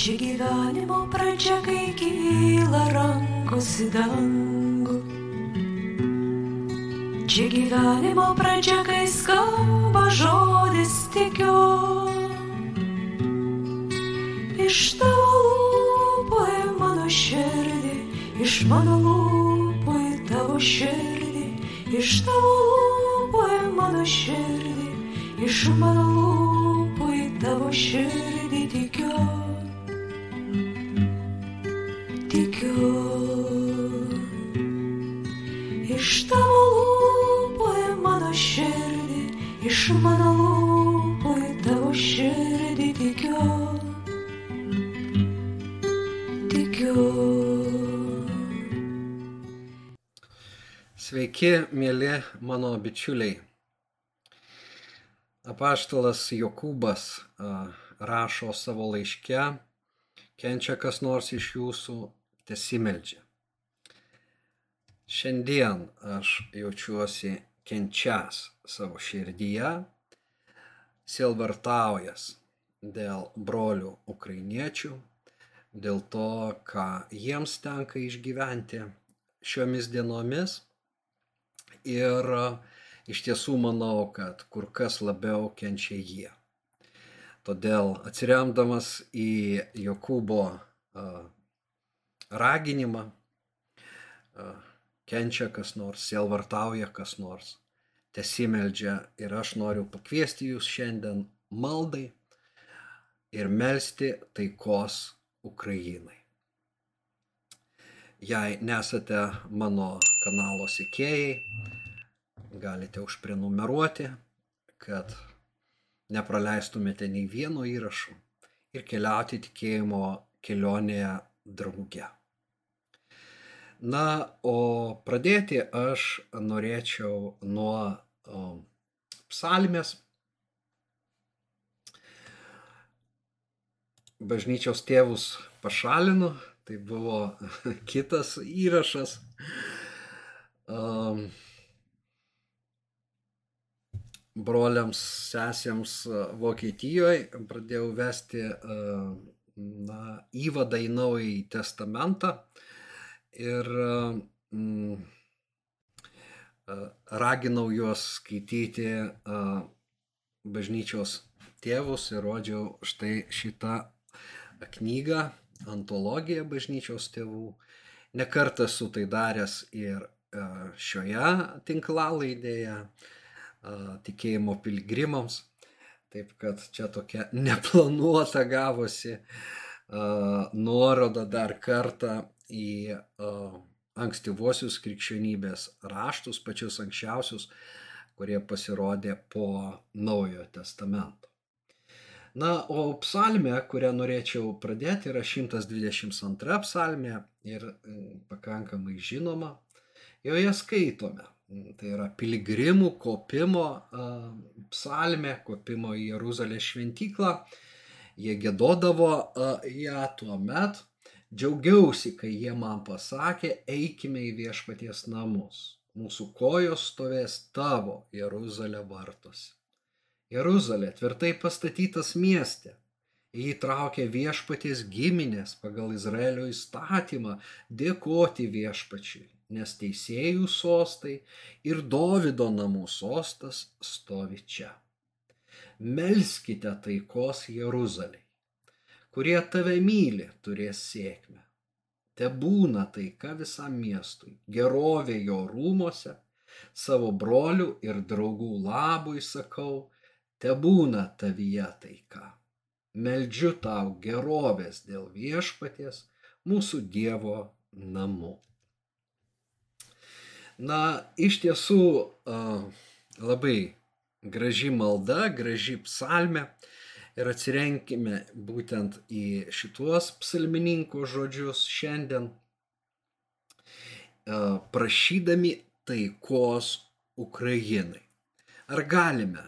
Čia gyvenimo pradžia, kai kyla rankos į dangų. Čia gyvenimo pradžia, kai skamba žodis tikiu. Iš tavo lūpų į mano širdį, iš mano lūpų į tavo širdį, iš tavo lūpų į mano širdį, iš mano lūpų į tavo širdį tikiu. Sveiki, mėly mano bičiuliai. Apaštalas Jokūbas rašo savo laiške, kenčia kas nors iš jūsų, tesimeldžia. Šiandien aš jaučiuosi kenčias savo širdyje, silvartaujas dėl brolių ukrainiečių, dėl to, ką jiems tenka išgyventi šiomis dienomis. Ir iš tiesų manau, kad kur kas labiau kenčia jie. Todėl atsiremdamas į Jokūbo raginimą, kenčia kas nors, sielvartauja kas nors, tesimeldžia ir aš noriu pakviesti jūs šiandien maldai ir melstį taikos Ukrainai. Jei nesate mano kanalo sekėjai, galite užprenumeruoti, kad nepraleistumėte nei vieno įrašo ir keliauti tikėjimo kelionėje drauge. Na, o pradėti aš norėčiau nuo o, psalmės. Bažnyčios tėvus pašalinu, tai buvo kitas įrašas. Um, broliams, sesėms Vokietijoje pradėjau vesti na, įvadą į Naująjį Testamentą ir mm, raginau juos skaityti bažnyčios tėvus ir rodžiau štai šitą knygą, antologiją bažnyčios tėvų. Nekartą esu tai daręs ir šioje tinklalaidėje tikėjimo pilgrimams. Taip kad čia tokia neplanuota gavosi nuoroda dar kartą į ankstyvuosius krikščionybės raštus, pačius anksčiausius, kurie pasirodė po Naujojo testamento. Na, o psalmė, kurią norėčiau pradėti, yra 122 psalmė ir pakankamai žinoma. Joje skaitome Tai yra piligrimų kopimo psalmė, kopimo į Jeruzalės šventyklą. Jie gėdodavo ją tuo met. Džiaugiausi, kai jie man pasakė, eikime į viešpaties namus. Mūsų kojos stovės tavo Jeruzalė vartuose. Jeruzalė tvirtai pastatytas mieste. Jį traukia viešpaties giminės pagal Izraelio įstatymą dėkoti viešpačiui nes teisėjų sostai ir Dovido namų sostas stovi čia. Melskite taikos Jeruzaliai. Kurie tave myli, turės sėkmę. Te būna taika visam miestui, gerovė jo rūmose, savo brolių ir draugų labui sakau, te būna tavyje taika. Meldžiu tau gerovės dėl viešpaties mūsų Dievo namų. Na, iš tiesų labai graži malda, graži psalmė ir atsirenkime būtent į šituos psalmininkų žodžius šiandien, prašydami taikos Ukrainai. Ar galime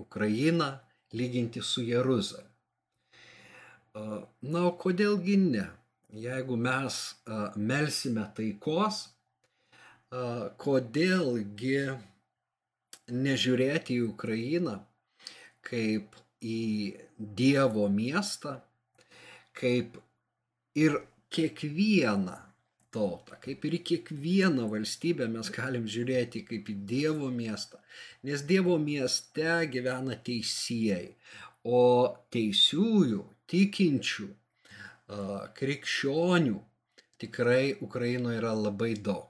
Ukrainą lyginti su Jeruzalė? Na, o kodėlgi ne? Jeigu mes melsime taikos, kodėlgi nežiūrėti į Ukrainą kaip į Dievo miestą, kaip ir kiekvieną tautą, kaip ir į kiekvieną valstybę mes galim žiūrėti kaip į Dievo miestą, nes Dievo mieste gyvena teisėjai, o teisiųjų, tikinčių, krikščionių tikrai Ukrainoje yra labai daug.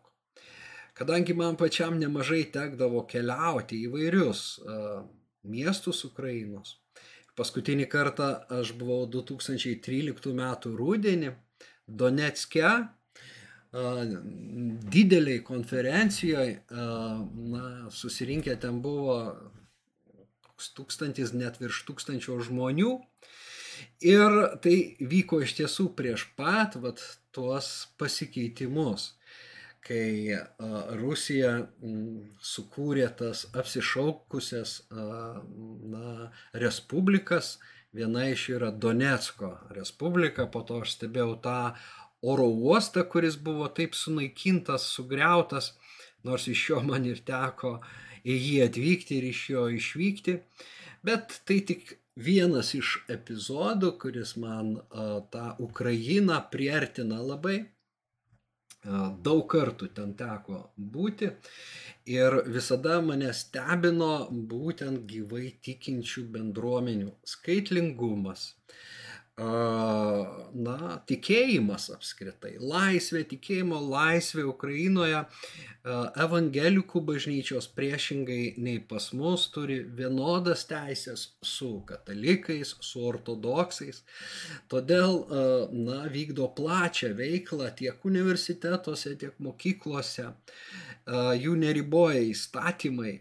Kadangi man pačiam nemažai tekdavo keliauti į vairius miestus Ukrainos, paskutinį kartą aš buvau 2013 m. rūdienį Donetske, dideliai konferencijoje, na, susirinkę ten buvo tūkstantis, net virš tūkstančio žmonių. Ir tai vyko iš tiesų prieš pat vat, tuos pasikeitimus kai Rusija sukūrė tas apsišaukusias na, respublikas, viena iš jų yra Donetsko respublika, po to aš stebėjau tą oro uostą, kuris buvo taip sunaikintas, sugriautas, nors iš jo man ir teko į jį atvykti ir iš jo išvykti, bet tai tik vienas iš epizodų, kuris man a, tą Ukrainą priartina labai. Daug kartų ten teko būti ir visada mane stebino būtent gyvai tikinčių bendruomenių skaitlingumas, na, tikėjimas apskritai, laisvė, tikėjimo laisvė Ukrainoje, evangelikų bažnyčios priešingai nei pas mus turi vienodas teisės su katalikais, su ortodoksais. Todėl, na, vykdo plačią veiklą tiek universitetuose, tiek mokyklose, jų neriboja įstatymai,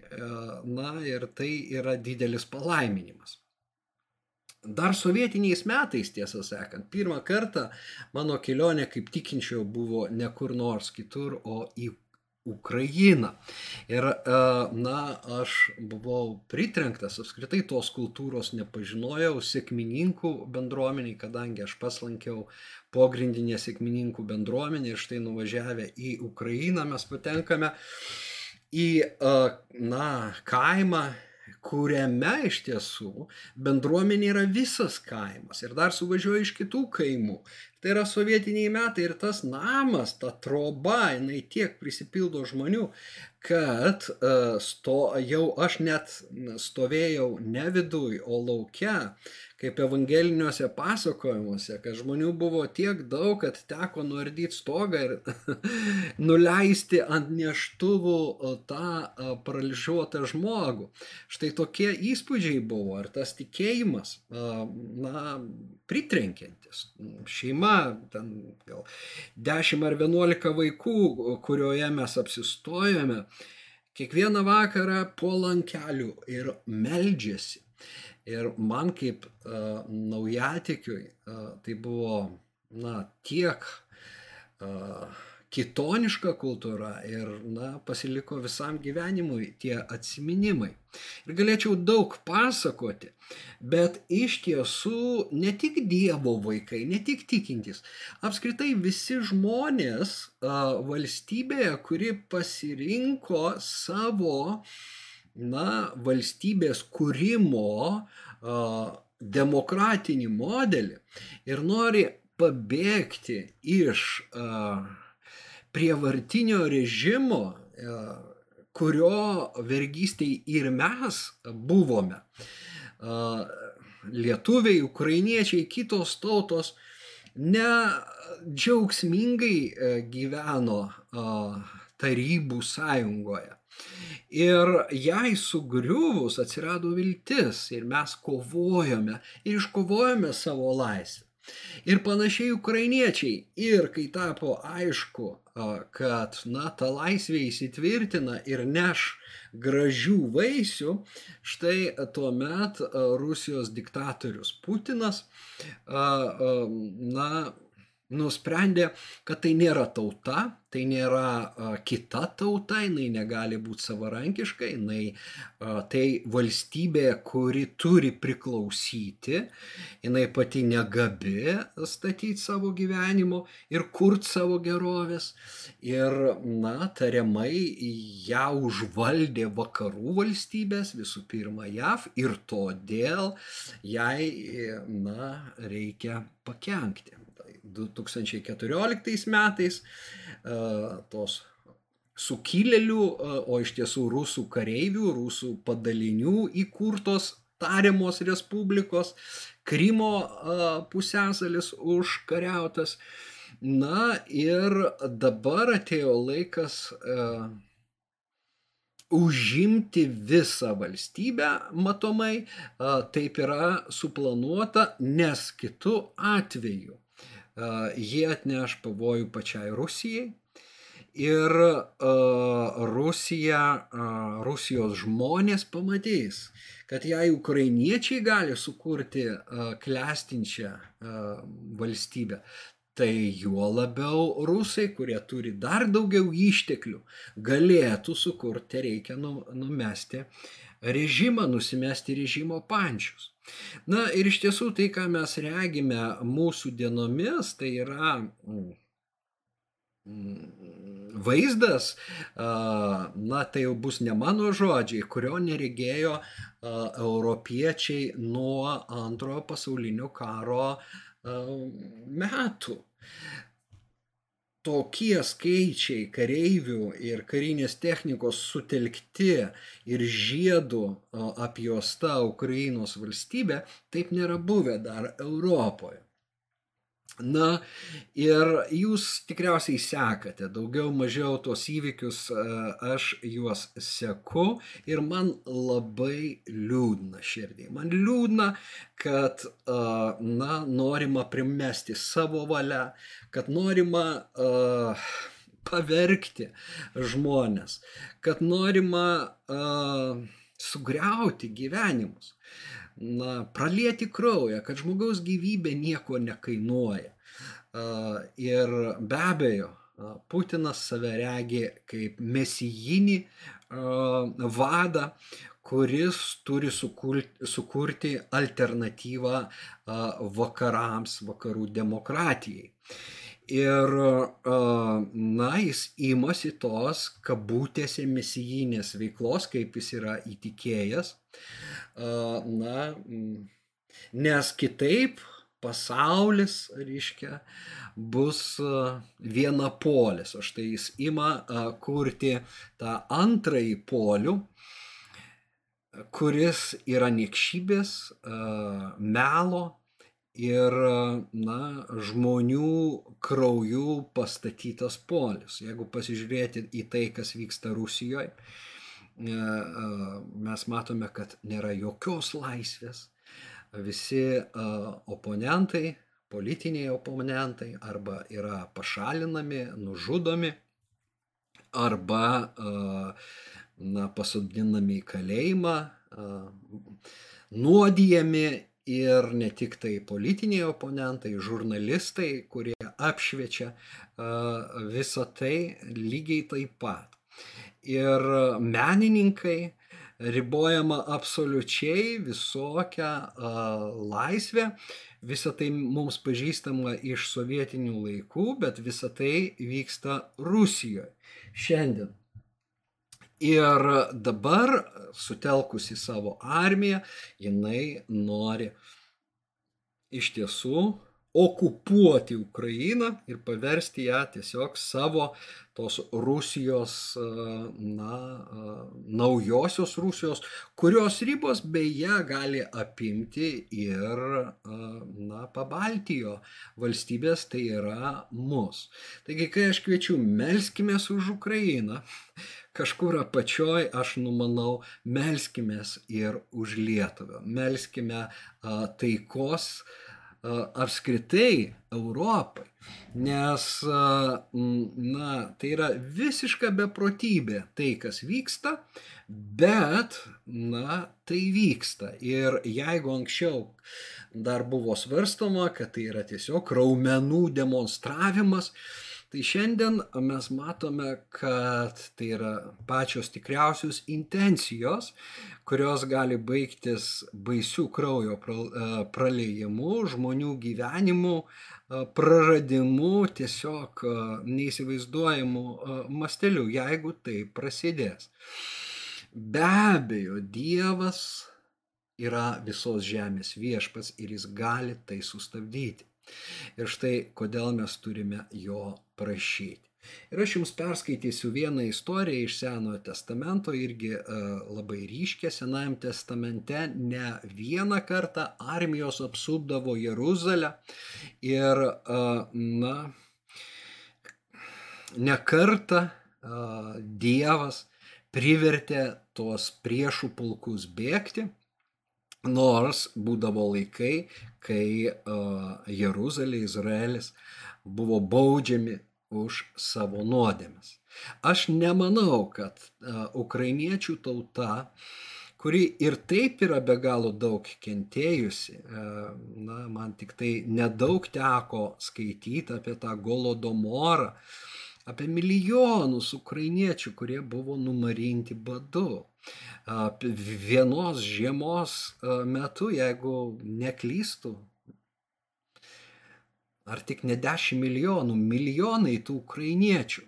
na, ir tai yra didelis palaiminimas. Dar sovietiniais metais, tiesą sakant, pirmą kartą mano kelionė kaip tikinčiojo buvo ne kur nors kitur, o į Ukrainą. Ir, e, na, aš buvau pritrenktas, apskritai tos kultūros nepažinojau, sėkmininkų bendruomeniai, kadangi aš paslankiau pogrindinę sėkmininkų bendruomenę ir štai nuvažiavę į Ukrainą mes patenkame į, e, na, kaimą kuriame iš tiesų bendruomenė yra visas kaimas ir dar suvažiuoja iš kitų kaimų. Tai yra sovietiniai metai ir tas namas, ta troba, jinai tiek prisipildo žmonių, kad uh, sto, jau aš net stovėjau ne viduj, o laukia kaip evangeliniuose pasakojimuose, kad žmonių buvo tiek daug, kad teko nuardyti stogą ir nuleisti ant neštuvų tą paralyžiuotą žmogų. Štai tokie įspūdžiai buvo, ar tas tikėjimas, na, pritrenkiantis. Šeima, ten gal 10 ar 11 vaikų, kurioje mes apsistojome, kiekvieną vakarą po lankelių ir meldžiasi. Ir man kaip uh, naujatikiui uh, tai buvo, na, tiek uh, kitoniška kultūra ir, na, pasiliko visam gyvenimui tie atsiminimai. Ir galėčiau daug pasakoti, bet iš tiesų ne tik Dievo vaikai, ne tik tikintys, apskritai visi žmonės uh, valstybėje, kuri pasirinko savo uh, na, valstybės kūrimo demokratinį modelį ir nori pabėgti iš prievartinio režimo, kurio vergystėj ir mes buvome. Lietuviai, ukrainiečiai, kitos tautos ne džiaugsmingai gyveno tarybų sąjungoje. Ir jai sugriuvus atsirado viltis ir mes kovojome ir iškovojome savo laisvę. Ir panašiai ukrainiečiai. Ir kai tapo aišku, kad na, ta laisvė įsitvirtina ir neš gražių vaisių, štai tuo met Rusijos diktatorius Putinas na, nusprendė, kad tai nėra tauta, tai nėra kita tauta, jinai negali būti savarankiška, jinai tai valstybė, kuri turi priklausyti, jinai pati negabi statyti savo gyvenimo ir kurti savo gerovės. Ir, na, tariamai ją užvaldė vakarų valstybės, visų pirma JAV, ir todėl jai, na, reikia pakenkti. 2014 metais e, tos sukilėlių, e, o iš tiesų rusų kareivių, rusų padalinių įkurtos tariamos respublikos, Krymo e, pusęsalis užkariautas. Na ir dabar atėjo laikas uh, užimti visą valstybę matomai, uh, taip yra suplanuota, nes kitu atveju jie atneš pavojų pačiai Rusijai. Ir uh, Rusija, uh, Rusijos žmonės pamatys, kad jei ukrainiečiai gali sukurti uh, klestinčią uh, valstybę, tai juo labiau rusai, kurie turi dar daugiau išteklių, galėtų sukurti, reikia nu, numesti režimą, nusimesti režimo pančius. Na ir iš tiesų tai, ką mes regime mūsų dienomis, tai yra mm, vaizdas, na tai jau bus ne mano žodžiai, kurio neregėjo europiečiai nuo antrojo pasaulinio karo metų tokie skaičiai kareivių ir karinės technikos sutelkti ir žiedų apjuosta Ukrainos valstybė, taip nėra buvę dar Europoje. Na ir jūs tikriausiai sekate daugiau mažiau tos įvykius, aš juos seku ir man labai liūdna širdį. Man liūdna, kad na, norima primesti savo valią, kad norima uh, pavergti žmonės, kad norima uh, sugriauti gyvenimus na, pralieti kraują, kad žmogaus gyvybė nieko nekainuoja. Ir be abejo, Putinas save regi kaip mesijinį vadą, kuris turi sukurti, sukurti alternatyvą vakarams, vakarų demokratijai. Ir, na, jis imasi tos kabutėse misijinės veiklos, kaip jis yra įtikėjęs. Na, nes kitaip pasaulis, reiškia, bus viena polis. O štai jis ima kurti tą antrąjį polių, kuris yra niekšybės, melo ir na, žmonių kraujų pastatytas polis. Jeigu pasižiūrėti į tai, kas vyksta Rusijoje, mes matome, kad nėra jokios laisvės. Visi oponentai, politiniai oponentai arba yra pašalinami, nužudomi, arba na, pasodinami į kalėjimą, nuodijami ir ne tik tai politiniai oponentai, žurnalistai, kurie apšviečia visą tai lygiai taip pat. Ir menininkai ribojama absoliučiai visokia laisvė, visa tai mums pažįstama iš sovietinių laikų, bet visa tai vyksta Rusijoje šiandien. Ir dabar, sutelkusi savo armiją, jinai nori iš tiesų okupuoti Ukrainą ir paversti ją tiesiog savo tos Rusijos, na, naujosios Rusijos, kurios ribos beje gali apimti ir, na, Pabaltijo valstybės, tai yra mus. Taigi, kai aš kviečiu, melskime už Ukrainą, kažkur apačioj aš numanau, melskime ir už Lietuvą, melskime taikos, apskritai Europai, nes, na, tai yra visiška beprotybė tai, kas vyksta, bet, na, tai vyksta. Ir jeigu anksčiau dar buvo svarstama, kad tai yra tiesiog raumenų demonstravimas, Tai šiandien mes matome, kad tai yra pačios tikriausios intencijos, kurios gali baigtis baisių kraujo e, praleidimu, žmonių gyvenimu, e, praradimu, tiesiog e, neįsivaizduojamu masteliu, jeigu tai prasidės. Be abejo, Dievas yra visos žemės viešpas ir jis gali tai sustabdyti. Ir štai kodėl mes turime jo prašyti. Ir aš jums perskaitysiu vieną istoriją iš Senojo testamento, irgi uh, labai ryškia. Senajam testamente ne vieną kartą armijos apsupdavo Jeruzalę ir, uh, na, ne kartą uh, Dievas privertė tuos priešų pulkus bėgti Nors būdavo laikai, kai uh, Jeruzalė, Izraelis buvo baudžiami už savo nuodėmes. Aš nemanau, kad uh, ukrainiečių tauta, kuri ir taip yra be galo daug kentėjusi, uh, na, man tik tai nedaug teko skaityti apie tą golodomorą, apie milijonus ukrainiečių, kurie buvo numarinti badu vienos žiemos metu, jeigu neklystų, ar tik ne 10 milijonų, milijonai tų ukrainiečių.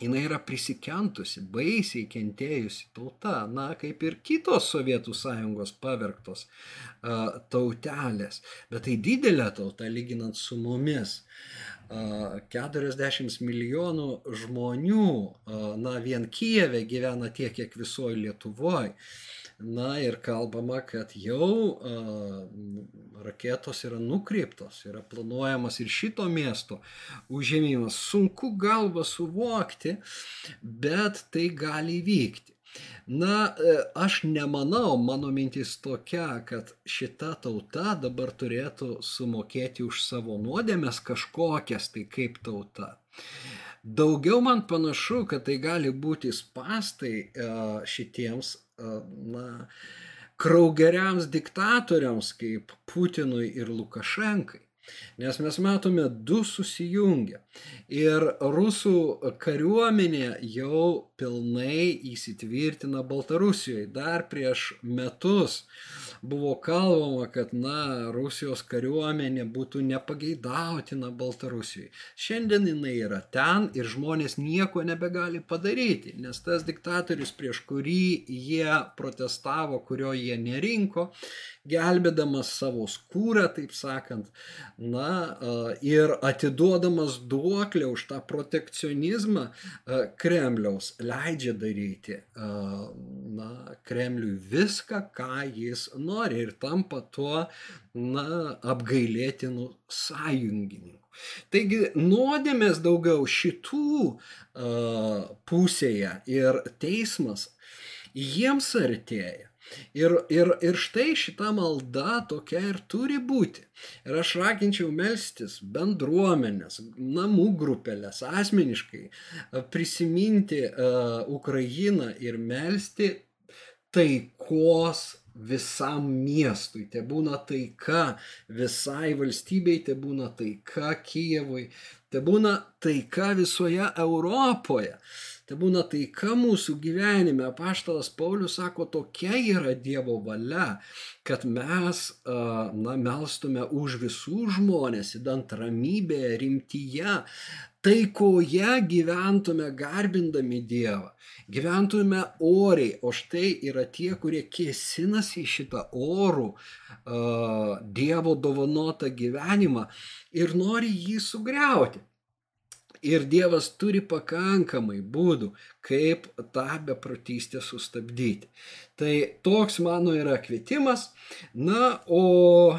Jis yra prisikentusi, baisiai kentėjusi tauta, na, kaip ir kitos Sovietų sąjungos pavergtos uh, tautelės, bet tai didelė tauta lyginant su mumis. 40 milijonų žmonių, na vien Kijeve gyvena tiek, kiek visoje Lietuvoje. Na ir kalbama, kad jau a, raketos yra nukreiptos, yra planuojamas ir šito miesto užėmimas. Sunku galva suvokti, bet tai gali vykti. Na, e, aš nemanau, mano mintis tokia, kad šita tauta dabar turėtų sumokėti už savo nuodėmės kažkokias, tai kaip tauta. Daugiau man panašu, kad tai gali būti spastai e, šitiems, e, na, kraugeriams diktatoriams kaip Putinui ir Lukašenkai. Nes mes matome du susijungę. Ir rusų kariuomenė jau pilnai įsitvirtina Baltarusijoje. Dar prieš metus buvo kalbama, kad, na, Rusijos kariuomenė būtų nepageidautina Baltarusijoje. Šiandien jinai yra ten ir žmonės nieko nebegali padaryti, nes tas diktatorius, prieš kurį jie protestavo, kurio jie nerinko, gelbėdamas savo skūrą, taip sakant, na, ir atiduodamas duoklę už tą protekcionizmą Kremliaus, leidžia daryti, na, Kremliui viską, ką jis nori ir tampa tuo, na, apgailėtinų sąjungininkų. Taigi nuodėmės daugiau šitų pusėje ir teismas jiems artėja. Ir, ir, ir štai šita malda tokia ir turi būti. Ir aš raginčiau melstis bendruomenės, namų grupelės, asmeniškai prisiminti uh, Ukrainą ir melsti taikos visam miestui, te būna taika visai valstybei, te būna taika Kijevui, te būna taika visoje Europoje. Tai būna taika mūsų gyvenime. Paštalas Paulius sako, tokia yra Dievo valia, kad mes, na, melstume už visų žmonės, įdant ramybėje, rimtyje, taikoje gyventume garbindami Dievą, gyventume oriai, o štai yra tie, kurie kėsinasi į šitą orų Dievo dovanotą gyvenimą ir nori jį sugriauti. Ir Dievas turi pakankamai būdų, kaip tą beprotystę sustabdyti. Tai toks mano yra kvietimas. Na, o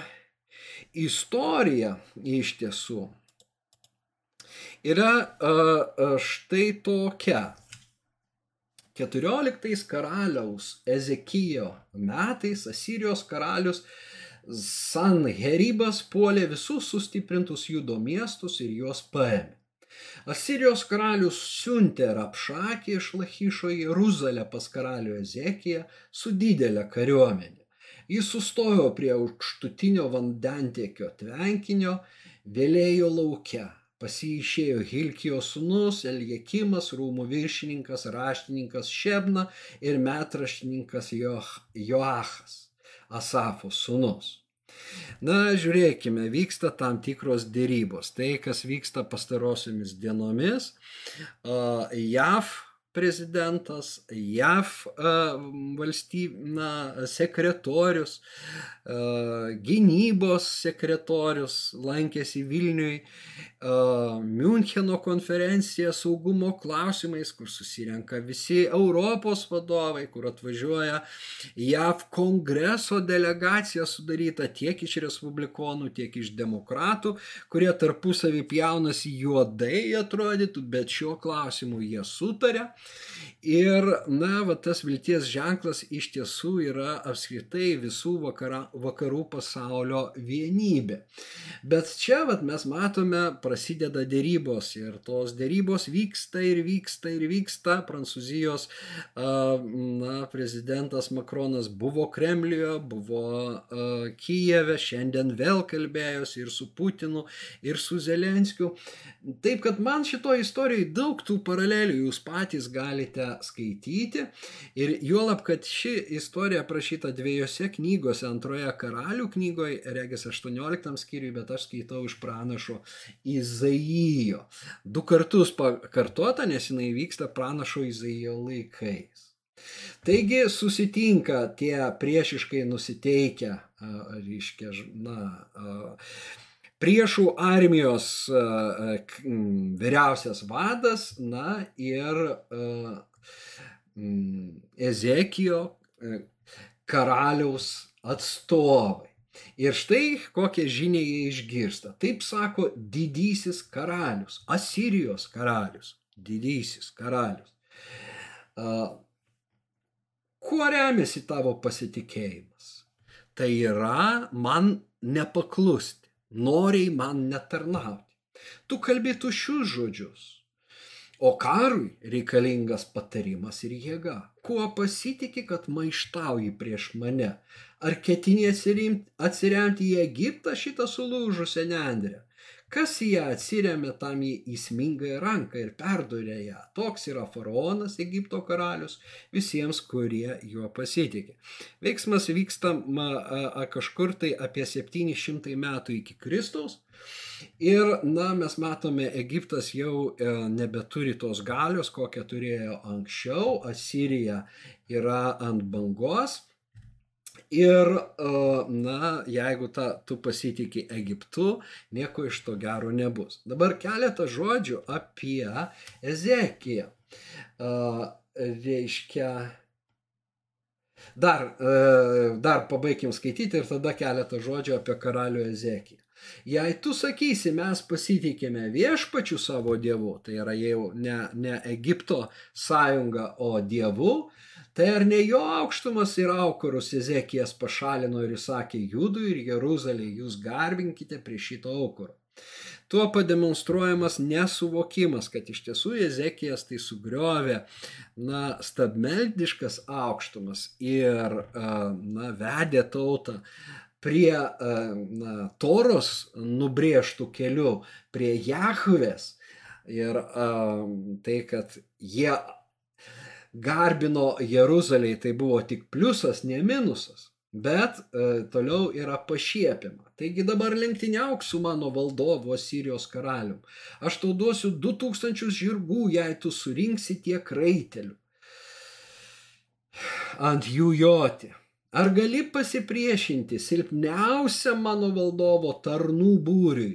istorija iš tiesų yra štai tokia. 14 karaliaus Ezekijo metais Asirijos karalius Sanheribas puolė visus sustiprintus judo miestus ir juos paėmė. Asirijos karalius siuntė Rapšakį iš Lachišo į Jeruzalę pas karalių Ezekiją su didelė kariuomenė. Jis sustojo prie aukštutinio vandentiekio tvenkinio, vėlėjo laukia. Pasišėjo Hilkijos sūnus, Eljekimas, rūmų viršininkas, raštininkas Šebna ir metraštininkas Joachas, Asafo sūnus. Na, žiūrėkime, vyksta tam tikros dėrybos. Tai, kas vyksta pastarosiomis dienomis, JAV prezidentas, JAV valstyb, na, sekretorius, gynybos sekretorius lankėsi Vilniui, Müncheno konferencija saugumo klausimais, kur susirenka visi Europos vadovai, kur atvažiuoja JAV kongreso delegacija sudaryta tiek iš respublikonų, tiek iš demokratų, kurie tarpusavį pjaunasi juodai atrodytų, bet šiuo klausimu jie sutarė. Ir, na, va, tas vilties ženklas iš tiesų yra apskritai visų vakara, vakarų pasaulio vienybė. Bet čia, va, mes matome, prasideda dėrybos ir tos dėrybos vyksta ir vyksta ir vyksta. Prancūzijos, na, prezidentas Makronas buvo Kremliuje, buvo Kijeve, šiandien vėl kalbėjosi ir su Putinu, ir su Zelenskiu. Taip, kad man šito istorijoje daug tų paralelių jūs patys galite skaityti. Ir juolab, kad ši istorija aprašyta dviejose knygose, antroje karalių knygoje, regis 18 skyriui, bet aš skaitau iš pranašo Izaijo. Du kartus pakartota, nes jinai vyksta pranašo Izaijo laikais. Taigi susitinka tie priešiškai nusiteikę, reiškia, na, priešų armijos vyriausias vadas, na ir Ezekijo karaliaus atstovai. Ir štai kokią žinią jie išgirsta. Taip sako didysis karalius, Asirijos karalius, didysis karalius. Kuo remiasi tavo pasitikėjimas? Tai yra man nepaklusti noriai man netarnauti. Tu kalbė tušius žodžius, o karui reikalingas patarimas ir jėga. Kuo pasitikė, kad maištauji prieš mane? Ar ketini atsiremti į Egiptą šitą sulūžusią nendrę? Kas į ją atsiriamė tam į įsmingąją ranką ir perdurė ją. Toks yra faraonas, Egipto karalius, visiems, kurie juo pasitikė. Veiksmas vyksta ma, a, a, kažkur tai apie 700 metų iki Kristaus. Ir, na, mes matome, Egiptas jau e, nebeturi tos galios, kokią turėjo anksčiau. Asirija yra ant bangos. Ir, na, jeigu ta, tu pasitikė Egiptu, nieko iš to gero nebus. Dabar keletą žodžių apie Ezekiją. Reiškia, dar, dar pabaigim skaityti ir tada keletą žodžių apie karalių Ezekiją. Jei tu sakysi, mes pasitikėme viešpačių savo dievu, tai yra jau ne, ne Egipto sąjunga, o dievu, Tai ar ne jo aukštumas ir aukurus Ezekijas pašalino ir įsakė Judui ir Jeruzalė, jūs garbinkite prie šito aukuro. Tuo pademonstruojamas nesuvokimas, kad iš tiesų Ezekijas tai sugriovė na, stabmeldiškas aukštumas ir na, vedė tautą prie na, toros nubrėžtų kelių, prie Jahvės. Ir tai, kad jie garbino Jeruzalėje, tai buvo tik pliusas, ne minusas. Bet e, toliau yra pašiepiama. Taigi dabar lenktyniauk su mano valdovo Sirijos karalium. Aš tau duosiu 2000 žirgų, jei tu surinksi tiek raitelių. Ant jų joti. Ar gali pasipriešinti silpniausiam mano valdovo tarnų būriui,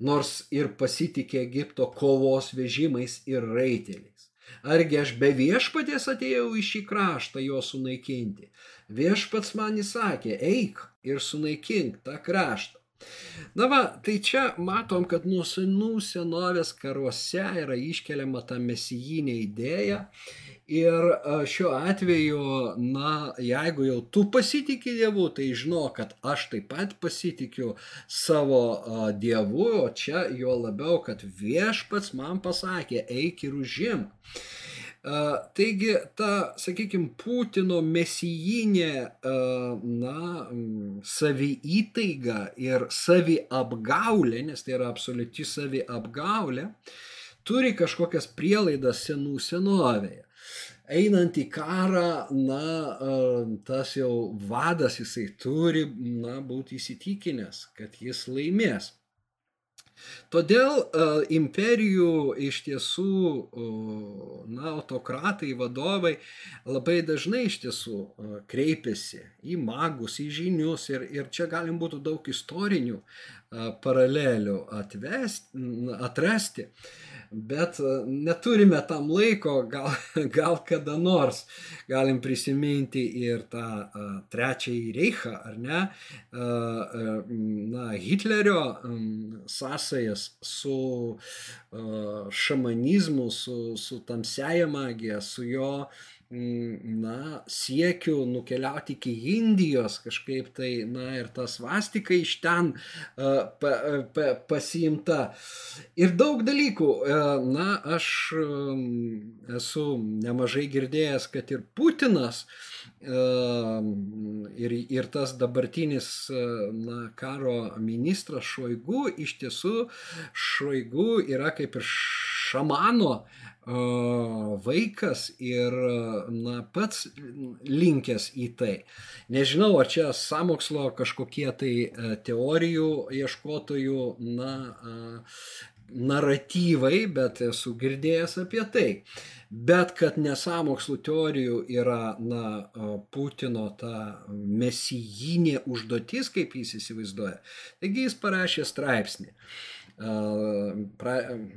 nors ir pasitikė Egipto kovos vežimais ir raiteliais? Argi aš be viešpaties atėjau į šį kraštą jo sunaikinti? Viešpats man įsakė, eik ir sunaikink tą kraštą. Na va, tai čia matom, kad nuo senų senovės karuose yra iškeliama ta mesijinė idėja Ir šiuo atveju, na, jeigu jau tu pasitikė Dievu, tai žino, kad aš taip pat pasitikiu savo Dievu, o čia jo labiau, kad viešpats man pasakė, eik ir užim. Taigi ta, sakykime, Putino mesijinė, na, savi įtaiga ir savi apgaulė, nes tai yra absoliuti savi apgaulė, turi kažkokias prielaidas senų senovėje einant į karą, na, tas jau vadas jisai turi, na, būti įsitikinęs, kad jis laimės. Todėl imperijų iš tiesų, na, autokratai, vadovai labai dažnai iš tiesų kreipiasi į magus, į žinius ir, ir čia galim būtų daug istorinių paralelių atvesti, atrasti. Bet neturime tam laiko, gal, gal kada nors galim prisiminti ir tą uh, trečiąjį reichą, ar ne, uh, na, Hitlerio sąsajas su šamanizmu, su, su tamsiaja magija, su jo na, siekiu nukeliauti iki Indijos kažkaip tai, na, ir tas vastika iš ten uh, pa, pa, pasiimta. Ir daug dalykų. Uh, na, aš um, esu nemažai girdėjęs, kad ir Putinas uh, ir, ir tas dabartinis na, karo ministras Šoigu, iš tiesų Šoigu yra kaip ir šamano uh, vaikas ir na, pats linkęs į tai. Nežinau, ar čia samokslo kažkokie tai teorijų ieškotojų na, naratyvai, bet esu girdėjęs apie tai. Bet kad nesamokslų teorijų yra na, Putino ta mesijinė užduotis, kaip jis įsivaizduoja, taigi jis parašė straipsnį.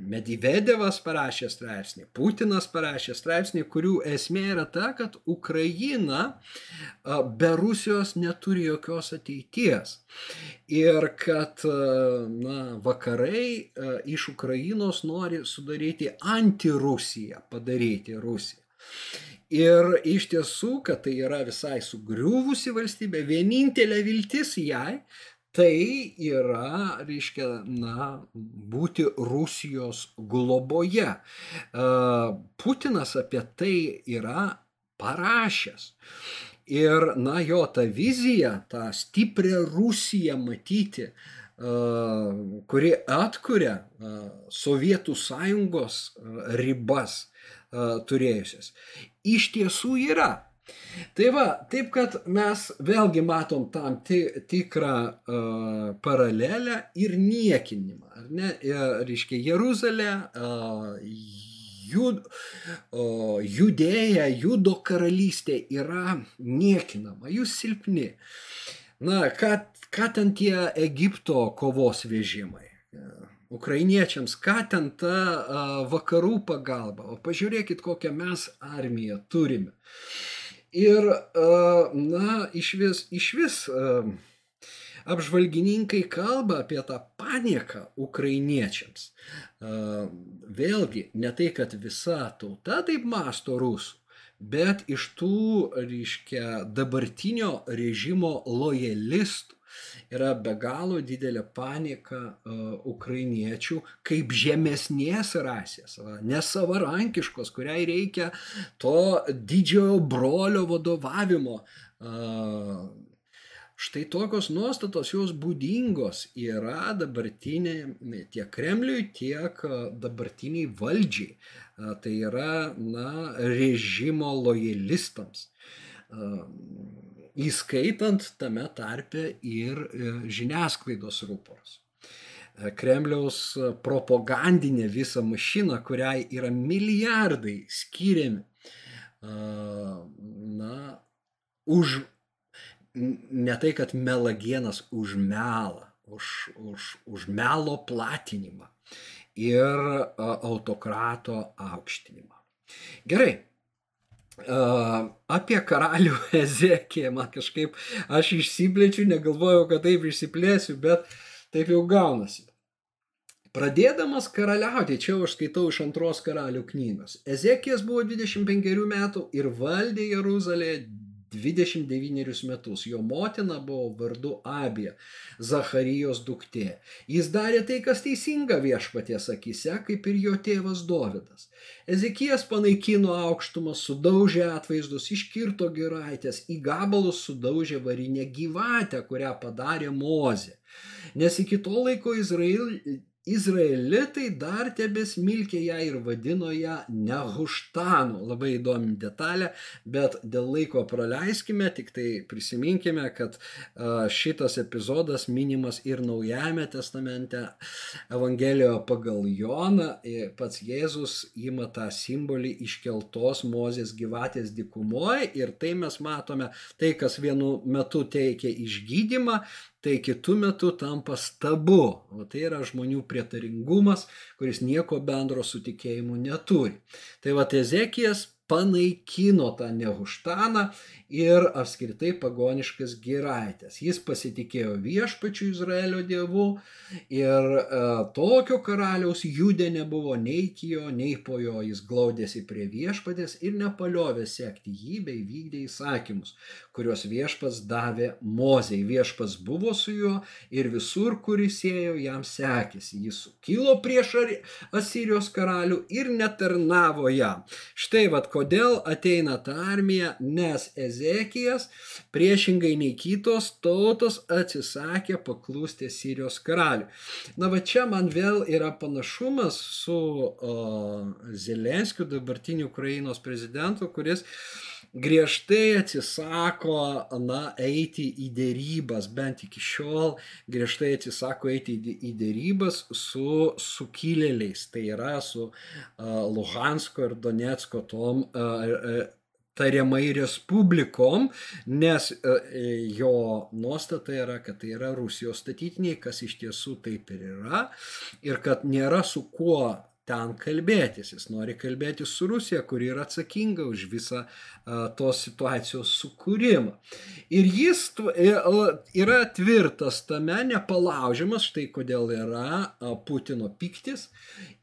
Medvedevas parašė straipsnį, Putinas parašė straipsnį, kurių esmė yra ta, kad Ukraina be Rusijos neturi jokios ateities. Ir kad na, vakarai iš Ukrainos nori sudaryti antirusiją, padaryti Rusiją. Ir iš tiesų, kad tai yra visai sugriuvusi valstybė, vienintelė viltis jai tai yra, reiškia, na, būti Rusijos globoje. Putinas apie tai yra parašęs. Ir, na, jo ta vizija, tą stiprią Rusiją matyti, kuri atkuria Sovietų sąjungos ribas turėjusias, iš tiesų yra Tai va, taip kad mes vėlgi matom tam tikrą uh, paralelę ir niekinimą. Ar ne? Reiškia, Jeruzalė, uh, jud, uh, judėja, judo karalystė yra niekinama, jūs silpni. Na, ką, ką ten tie Egipto kovos vežimai? Ukrainiečiams, ką ten ta uh, vakarų pagalba, o pažiūrėkit, kokią mes armiją turime. Uh, Ir, na, iš vis, iš vis apžvalgininkai kalba apie tą panieką ukrainiečiams. Vėlgi, ne tai, kad visa tauta taip masto rusų, bet iš tų, reiškia, dabartinio režimo lojalistų yra be galo didelė panika uh, ukrainiečių kaip žemesnės rasės, va, nesavarankiškos, kuriai reikia to didžiojo brolio vadovavimo. Uh, Štai tokios nuostatos jos būdingos yra dabartiniai tiek Kremliui, tiek dabartiniai valdžiai. Tai yra na, režimo lojalistams įskaitant tame tarpe ir e, žiniasklaidos rūpors. E, Kremliaus propagandinė visa mašina, kuriai yra milijardai skiriami, na, už ne tai, kad melagienas už melą, už, už, už melo platinimą ir autokrato aukštinimą. Gerai, Apie karalių Ezekiją man kažkaip aš išsiplečiu, negalvojau, kad taip išsiplėsiu, bet taip jau gaunasi. Pradėdamas karaliauti, čia aš skaitau iš antros karalių knygos. Ezekijas buvo 25 metų ir valdė Jeruzalėje 29 metus. Jo motina buvo vardu Abija, Zacharijos duktė. Jis darė tai, kas teisinga viešpaties akise, kaip ir jo tėvas Dovydas. Ezekijas panaikino aukštumą, sudaužė atvaizdus, iškirto giraitės, į gabalus sudaužė varinę gyvatę, kurią padarė Mozė. Nes iki to laiko Izrael, Izraelitai dar tebesmilkė ją ir vadino ją Nehuštanu. Labai įdomi detalė, bet dėl laiko praleiskime, tik tai prisiminkime, kad šitas epizodas minimas ir Naujajame testamente Evangelijoje pagal Joną. Pats Jėzus ima tą simbolį iškeltos Mozės gyvatės dikumoje ir tai mes matome, tai kas vienu metu teikia išgydymą, tai kitų metų tampa stabu. O tai yra žmonių prietaringumas, kuris nieko bendro su tikėjimu neturi. Tai va Ezekijas panaikino tą Nehuštaną ir apskritai pagoniškas giraitės. Jis pasitikėjo viešpačių Izraelio dievu ir e, tokio karaliaus judė nebuvo nei iki jo, nei po jo. Jis glaudėsi prie viešpatės ir nepaliovė sekti jį bei vykdė įsakymus, kuriuos viešpas davė mozei. Viešpas buvo su juo ir visur, kur jis ėjo, jam sekėsi. Jis sukilo prieš Asirijos karalių ir netarnavo jam. Štai vad kodėl ateina ta armija, nes Ezekijas, priešingai nei kitos tautos, atsisakė paklūsti Sirijos karaliui. Na va čia man vėl yra panašumas su o, Zelenskiu, dabartiniu Ukrainos prezidentu, kuris griežtai atsisako, na, eiti į dėrybas, bent iki šiol griežtai atsisako eiti į dėrybas su sukilėliais, tai yra su uh, Luhansko ir Donetsko tom uh, tariamai respublikom, nes jo nuostata yra, kad tai yra Rusijos statytiniai, kas iš tiesų taip ir yra, ir kad nėra su kuo ten kalbėtis. Jis nori kalbėti su Rusija, kuri yra atsakinga už visą a, tos situacijos sukūrimą. Ir jis e, yra tvirtas tame, nepalaužiamas, štai kodėl yra Putino piktis.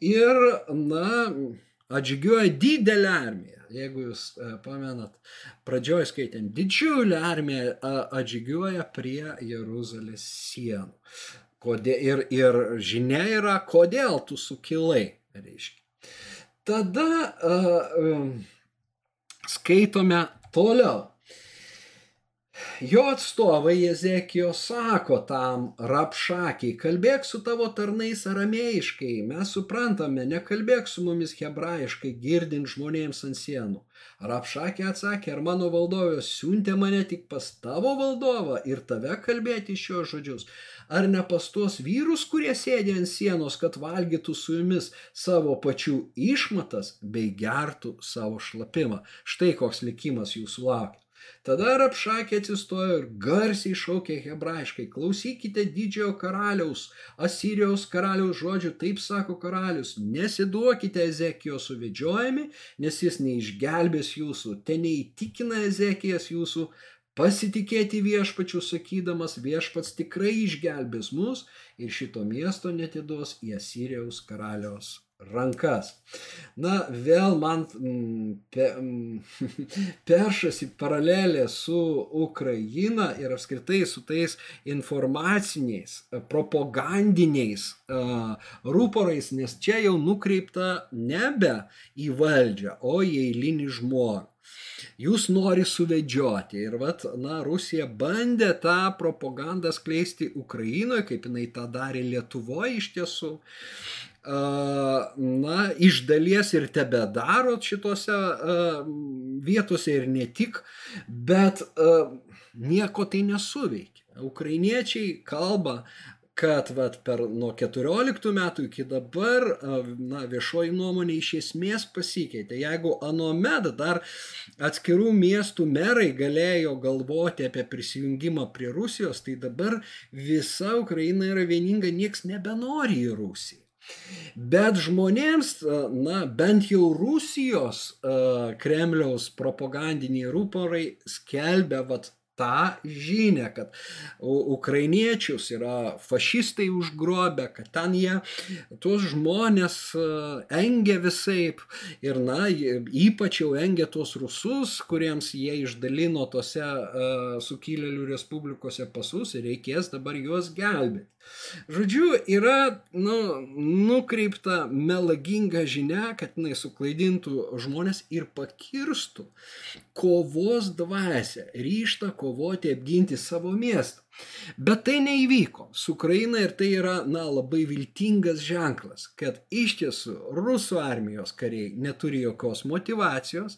Ir, na, atžygiuoja didelę armiją. Jeigu jūs a, pamenat, pradžioje skaitant, didžiulę armiją atžygiuoja prie Jeruzalės sienų. Kodėl, ir, ir žinia yra, kodėl tu sukilai reiškia. Tada uh, skaitome toliau. Jo atstovai Jezekijo sako tam rapšakiai, kalbėk su tavo tarnais aramėjiškai, mes suprantame, nekalbėk su mumis hebrajiškai, girdint žmonėms ant sienų. Rapšakė atsakė, ar mano valdovas siuntė mane tik pas tavo valdovą ir tave kalbėti šios žodžius, ar ne pas tuos vyrus, kurie sėdė ant sienos, kad valgytų su jumis savo pačių išmatas bei gertų savo šlapimą. Štai koks likimas jūsų laukia. Tada Rapšakė atsistojo ir garsiai šaukė hebrajiškai, klausykite didžiojo karaliaus, Asirijos karaliaus žodžių, taip sako karalius, nesiduokite Ezekijo suvedžiojami, nes jis neišgelbės jūsų, ten neįtikina Ezekijas jūsų, pasitikėti viešpačiu sakydamas viešpats tikrai išgelbės mus ir šito miesto netiduos į Asirijaus karaliaus rankas. Na, vėl man mm, pe, mm, peršasi paralelė su Ukraina ir apskritai su tais informaciniais, propagandiniais uh, rūporais, nes čia jau nukreipta nebe į valdžią, o į eilinį žmogų. Jūs nori suvedžioti. Ir vat, na, Rusija bandė tą propagandą skleisti Ukrainoje, kaip jinai tą darė Lietuvoje iš tiesų. Na, iš dalies ir tebe daro šitose vietose ir ne tik, bet nieko tai nesuveikia. Ukrainiečiai kalba kad vat, per nuo 14 metų iki dabar na, viešoji nuomonė iš esmės pasikeitė. Jeigu anuomet dar atskirų miestų merai galėjo galvoti apie prisijungimą prie Rusijos, tai dabar visa Ukraina yra vieninga, nieks nebenori į Rusiją. Bet žmonėms, na, bent jau Rusijos uh, Kremliaus propagandiniai rūporai skelbia vat, tą žinę, kad ukrainiečius yra fašistai užgrobę, kad ten jie tuos žmonės e, engia visaip ir, na, ypač jau engia tuos rusus, kuriems jie išdalino tose uh, sukilėlių respublikose pasus ir reikės dabar juos gelbėti. Žodžiu, yra nu, nukreipta melaginga žinia, kad jinai suklaidintų žmonės ir pakirstų kovos dvasę, ryštą kovoti apginti savo miestą. Bet tai neįvyko su Ukraina ir tai yra, na, labai viltingas ženklas, kad iš tiesų rusų armijos kariai neturi jokios motivacijos,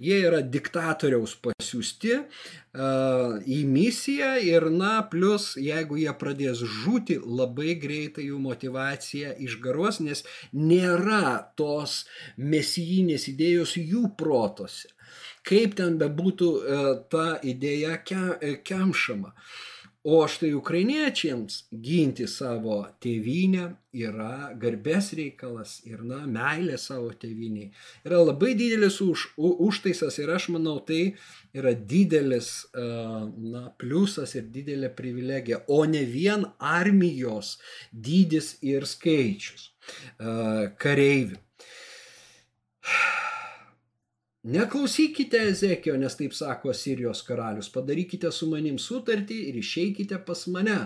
jie yra diktatoriaus pasiūsti uh, į misiją ir, na, plus, jeigu jie pradės žūti, labai greitai jų motivacija išgaruos, nes nėra tos mesijinės idėjos jų protose. Kaip ten bebūtų ta idėja kemšama. Ke O štai ukrainiečiams ginti savo tėvynę yra garbės reikalas ir, na, meilė savo tėviniai. Yra labai didelis už, u, užtaisas ir aš manau, tai yra didelis, na, pliusas ir didelė privilegija, o ne vien armijos dydis ir skaičius kareivių. Neklausykite Ezekio, nes taip sako Sirijos karalius, padarykite su manim sutartį ir išeikite pas mane.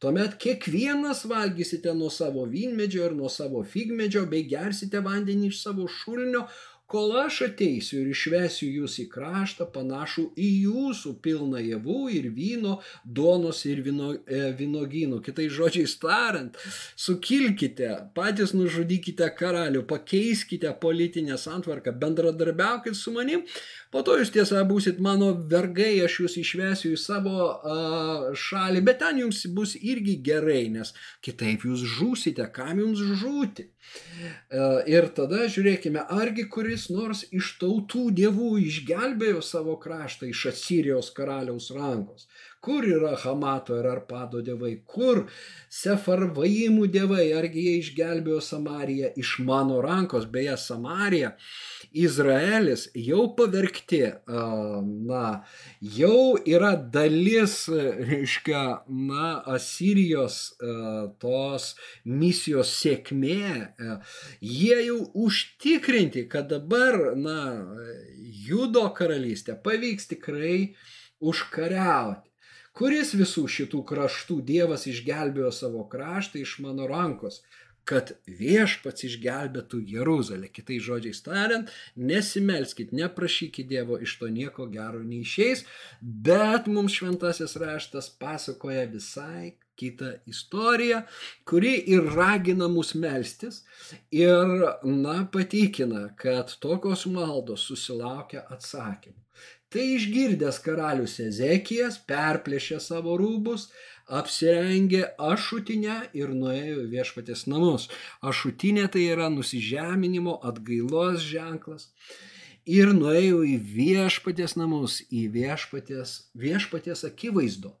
Tuomet kiekvienas valgysite nuo savo vynmedžio ir nuo savo figmedžio, bei gersite vandenį iš savo šulnio, kol aš ateisiu ir išvesiu jūs į kraštą panašų į jūsų pilną javų ir vyno, duonos ir vyno, e, vynogynų. Kitai žodžiais tariant, sukilkite, patys nužudykite karalių, pakeiskite politinę santvarką, bendradarbiaukit su manim, Po to jūs tiesa būsit mano vergai, aš jūs išvesiu į savo uh, šalį, bet ten jums bus irgi gerai, nes kitaip jūs žūsite, kam jums žūti. Uh, ir tada žiūrėkime, argi kuris nors iš tautų dievų išgelbėjo savo kraštą iš Asirijos karaliaus rankos. Kur yra Hamato ir Arpado dievai, kur Sefarvaimų dievai, argi jie išgelbėjo Samariją iš mano rankos, beje, Samarija, Izraelis jau pavergti, na, jau yra dalis, reiškia, na, Asirijos tos misijos sėkmė, jie jau užtikrinti, kad dabar, na, judo karalystę pavyks tikrai užkariauti. Kuris visų šitų kraštų Dievas išgelbėjo savo kraštą iš mano rankos, kad viešpats išgelbėtų Jeruzalę. Kitai žodžiais tariant, nesimelskit, neprašykit Dievo, iš to nieko gero neišeis, bet mums šventasis raštas pasakoja visai kitą istoriją, kuri ir ragina mus melstis ir, na, patikina, kad tokios maldos susilaukia atsakymų. Tai išgirdęs karalius Ezekijas perplėšė savo rūbus, apsirengė ašutinę ir nuėjo į viešpatės namus. Ašutinė tai yra nusižeminimo, atgailos ženklas. Ir nuėjo į viešpatės namus, į viešpatės, viešpatės akivaizdo.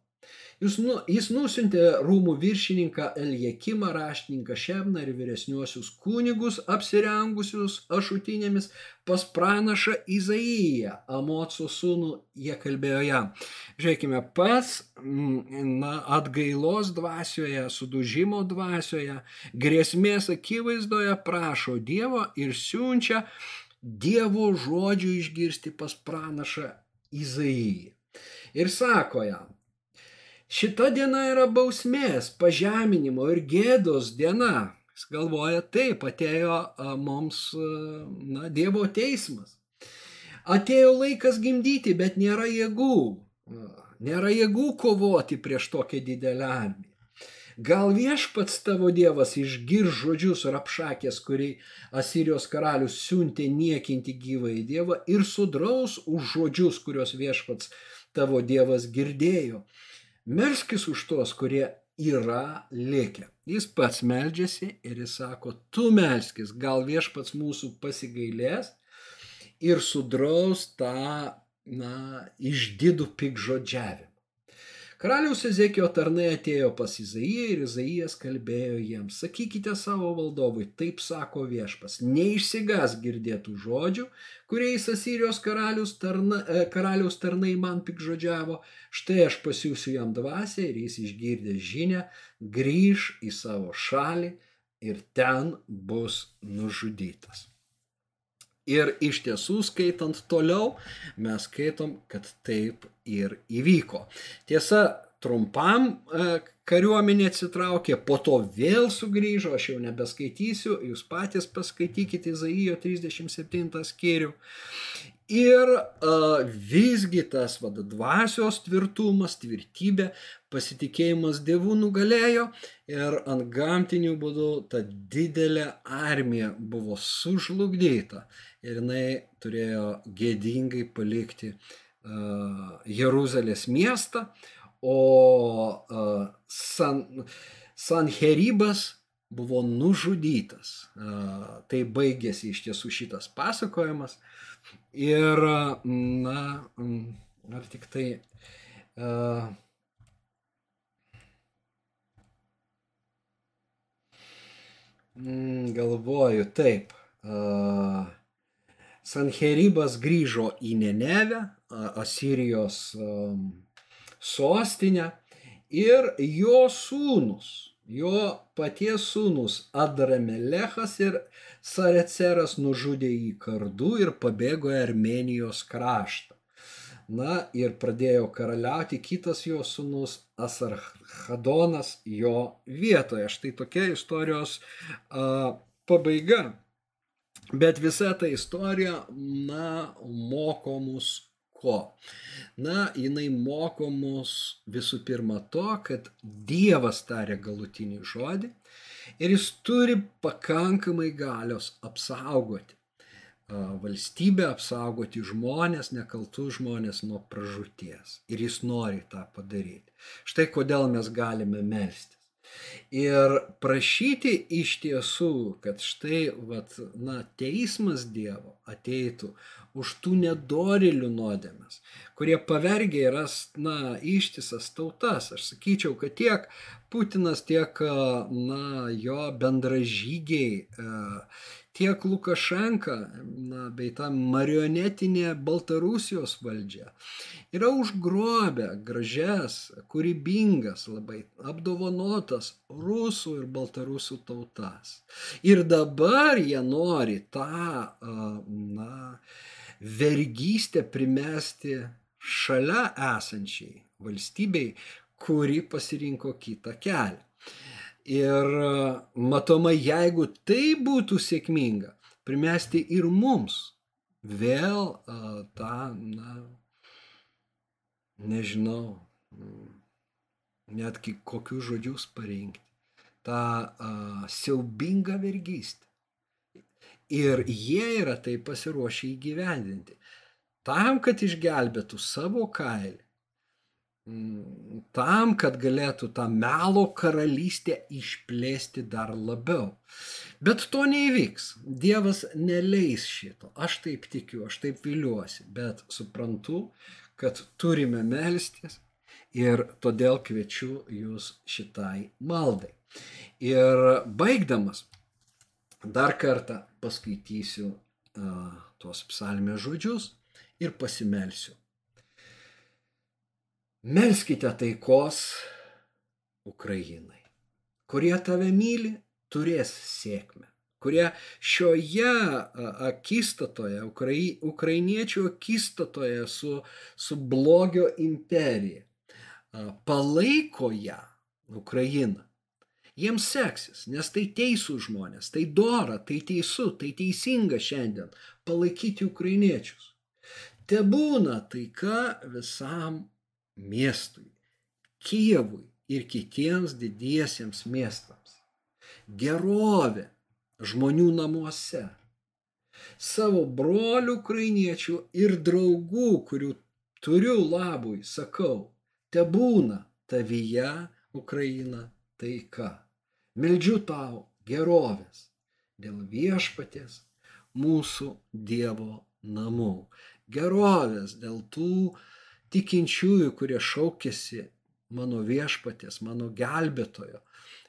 Jis, nu, jis nusintė rūmų viršininką Eliekimą, raštininką Šebną ir vyresniuosius kunigus apsirengusius ašutinėmis pas pranašą Izaiją, Amoco sūnų, jie kalbėjo jam. Žiūrėkime, pats na, atgailos dvasioje, sudužimo dvasioje, grėsmės akivaizdoje prašo Dievo ir siunčia Dievo žodžių išgirsti pas pranašą Izaiją. Ir sako jam, Šita diena yra bausmės, pažeminimo ir gėdos diena. Jis galvoja, taip, atėjo mums na, Dievo teismas. Atėjo laikas gimdyti, bet nėra jėgų. Nėra jėgų kovoti prieš tokią didelę armiją. Gal viešpats tavo Dievas išgir žodžius rapšakės, kurį Asirijos karalius siuntė niekinti gyvąjį Dievą ir sudraus už žodžius, kuriuos viešpats tavo Dievas girdėjo. Melskis už tuos, kurie yra likę. Jis pats meldžiasi ir jis sako, tu melskis, gal viešpats mūsų pasigailės ir sudraus tą, na, išdidų pikžodžiavimą. Karaliaus Ezekijo tarnai atėjo pas Izaiją ir Izaijas kalbėjo jiems, sakykite savo valdovui, taip sako viešpas, neišsigas girdėtų žodžių, kuriais Asirijos karalius tarna, e, karaliaus tarnai man pikžodžiavo, štai aš pasiūsiu jam dvasę ir jis išgirdė žinę, grįž į savo šalį ir ten bus nužudytas. Ir iš tiesų, skaitant toliau, mes skaitom, kad taip ir įvyko. Tiesa, trumpam e, kariuomenė atsitraukė, po to vėl sugrįžo, aš jau nebeskaitysiu, jūs patys paskaitykite Izaijo 37 skyrių. Ir uh, visgi tas vad, dvasios tvirtumas, tvirtybė, pasitikėjimas dievų nugalėjo ir ant gamtinių būdų ta didelė armija buvo sužlugdyta ir jinai turėjo gėdingai palikti uh, Jeruzalės miestą, o uh, San, Sanheribas buvo nužudytas. Uh, tai baigėsi iš tiesų šitas pasakojimas. Ir, na, ar tik tai uh, galvoju taip. Uh, Sanheribas grįžo į Nenevę, Asirijos um, sostinę ir jo sūnus, jo paties sūnus Adramelechas ir Sareceras nužudė jį kardu ir pabėgo į Armenijos kraštą. Na ir pradėjo karaliauti kitas jo sūnus Asarhadonas jo vietoje. Štai tokia istorijos a, pabaiga. Bet visa ta istorija, na, moko mus ko? Na, jinai moko mus visų pirma to, kad Dievas tarė galutinį žodį ir jis turi pakankamai galios apsaugoti valstybę, apsaugoti žmonės, nekaltus žmonės nuo pražūties. Ir jis nori tą padaryti. Štai kodėl mes galime melstis. Ir prašyti iš tiesų, kad štai, vat, na, teismas Dievo ateitų už tų nedorilių nuodėmės, kurie pavergia yra, na, ištisas tautas. Aš sakyčiau, kad tiek Putinas, tiek, na, jo bendražygiai, tiek Lukašenka, na, bei ta marionetinė Baltarusijos valdžia yra užgrobę gražias, kūrybingas, labai apdovanotas rusų ir baltarusų tautas. Ir dabar jie nori tą, na, vergystę primesti šalia esančiai valstybei, kuri pasirinko kitą kelią. Ir matomai, jeigu tai būtų sėkminga, primesti ir mums vėl uh, tą, na, nežinau, netgi kokius žodžius parinkti, tą uh, siaubingą vergystę. Ir jie yra tai pasiruošę įgyvendinti. Tam, kad išgelbėtų savo kailį, tam, kad galėtų tą melo karalystę išplėsti dar labiau. Bet to neįvyks. Dievas neleis šito. Aš taip tikiu, aš taip viliuosi, bet suprantu, kad turime melstis ir todėl kviečiu jūs šitai maldai. Ir baigdamas, dar kartą paskaitysiu uh, tuos psalmės žodžius ir pasimelsiu. Melskite taikos Ukrainai. Kurie tave myli, turės sėkmę. Kurie šioje akistatoje, ukrai, ukrainiečių akistatoje su, su blogio imperija, palaiko ją, Ukrainą. Jiems seksis, nes tai teisų žmonės, tai dora, tai teisų, tai teisinga šiandien palaikyti ukrainiečius. Te būna taika visam miestui, Kijevui ir kitiems didiesiems miestams. Gerovė žmonių namuose. Savo brolių ukrainiečių ir draugų, kurių turiu labui, sakau, te būna tavyje Ukraina taika. Meldžiu tau gerovės dėl viešpatės mūsų Dievo namų. Gerovės dėl tų tikinčiųjų, kurie šaukėsi mano viešpatės, mano gelbėtojo,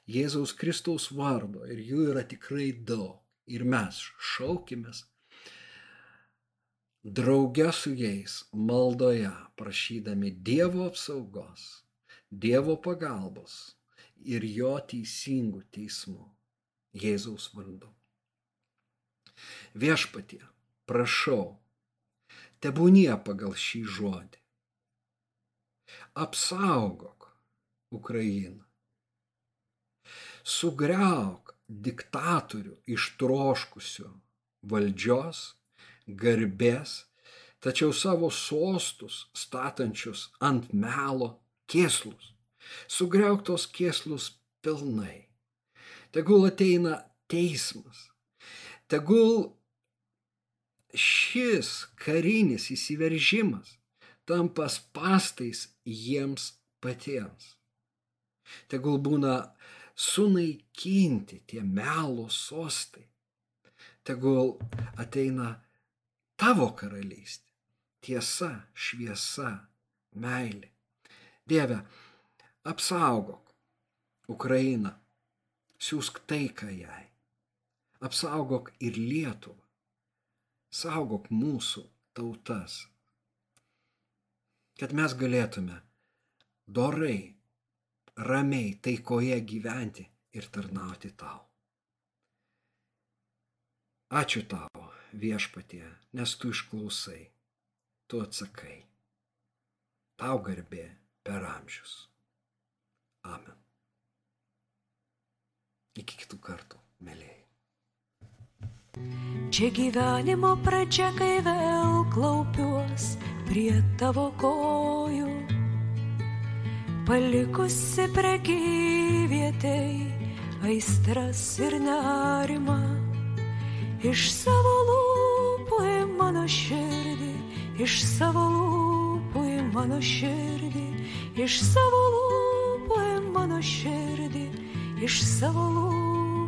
Jėzaus Kristaus vardo ir jų yra tikrai daug. Ir mes šaukimės drauge su jais maldoje, prašydami Dievo apsaugos, Dievo pagalbos ir jo teisingų teismų Jėzaus vardu. Viešpatie, prašau, tebūnie pagal šį žodį. Apsaugok Ukrainą. Sugriauk diktatorių ištroškusių valdžios, garbės, tačiau savo sostus statančius ant melo kėslus. Sugriauk tos kėslus pilnai. Tegul ateina teismas. Tegul šis karinis įsiveržimas tampa pastais jiems patiems. Tegul būna sunaikinti tie melo sostai. Tegul ateina tavo karalystė. Tiesa, šviesa, meilė. Dieve, apsaugok Ukrainą, siūsk taiką jai. Apsaugok ir Lietuvą. Saugok mūsų tautas. Kad mes galėtume dorai, ramiai, taikoje gyventi ir tarnauti tau. Ačiū tau, viešpatie, nes tu išklausai, tu atsakai. Tau garbė per amžius. Amen. Iki kitų kartų, mėlyjei. Čia gyvenimo pradžia, kai vėl klaupiuos prie tavo kojų, palikusi prekyvietei aistras ir nerimą. Iš savo lūpų į mano širdį, iš savo lūpų į mano širdį, iš savo lūpų į mano širdį, iš savo lūpų